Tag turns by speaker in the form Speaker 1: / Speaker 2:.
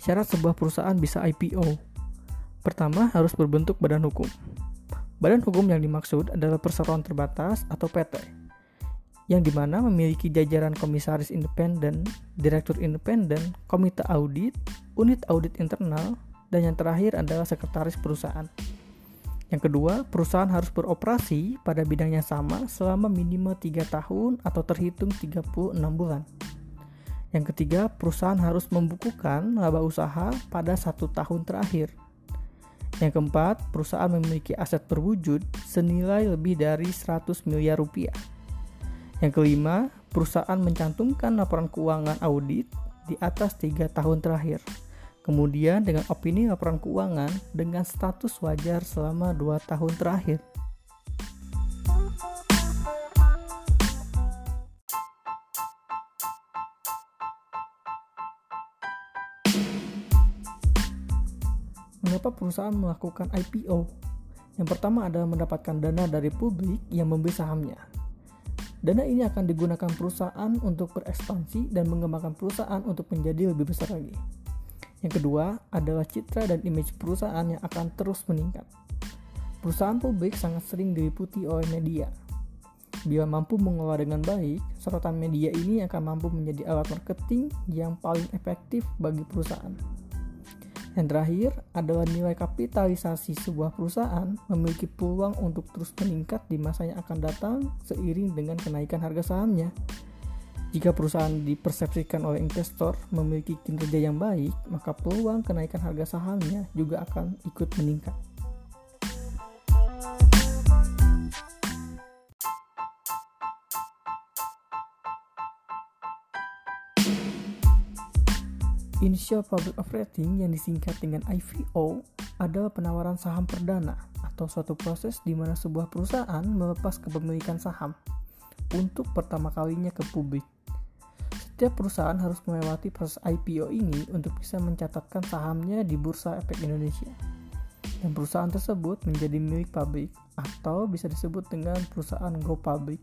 Speaker 1: Syarat sebuah perusahaan bisa IPO. Pertama, harus berbentuk badan hukum. Badan hukum yang dimaksud adalah perseroan terbatas atau PT, yang di mana memiliki jajaran komisaris independen, direktur independen, komite audit, unit audit internal, dan yang terakhir adalah sekretaris perusahaan. Yang kedua, perusahaan harus beroperasi pada bidang yang sama selama minimal 3 tahun atau terhitung 36 bulan. Yang ketiga, perusahaan harus membukukan laba usaha pada satu tahun terakhir. Yang keempat, perusahaan memiliki aset berwujud senilai lebih dari 100 miliar rupiah. Yang kelima, perusahaan mencantumkan laporan keuangan audit di atas tiga tahun terakhir. Kemudian dengan opini laporan keuangan dengan status wajar selama dua tahun terakhir. Mengapa perusahaan melakukan IPO? Yang pertama adalah mendapatkan dana dari publik yang membeli sahamnya. Dana ini akan digunakan perusahaan untuk berekspansi dan mengembangkan perusahaan untuk menjadi lebih besar lagi. Yang kedua adalah citra dan image perusahaan yang akan terus meningkat. Perusahaan publik sangat sering diliputi oleh media. Bila mampu mengelola dengan baik, sorotan media ini akan mampu menjadi alat marketing yang paling efektif bagi perusahaan. Yang terakhir adalah nilai kapitalisasi sebuah perusahaan memiliki peluang untuk terus meningkat di masa yang akan datang seiring dengan kenaikan harga sahamnya. Jika perusahaan dipersepsikan oleh investor memiliki kinerja yang baik, maka peluang kenaikan harga sahamnya juga akan ikut meningkat. Initial Public Offering yang disingkat dengan IPO adalah penawaran saham perdana atau suatu proses di mana sebuah perusahaan melepas kepemilikan saham untuk pertama kalinya ke publik. Setiap perusahaan harus melewati proses IPO ini untuk bisa mencatatkan sahamnya di Bursa Efek Indonesia. Dan perusahaan tersebut menjadi milik publik atau bisa disebut dengan perusahaan go public.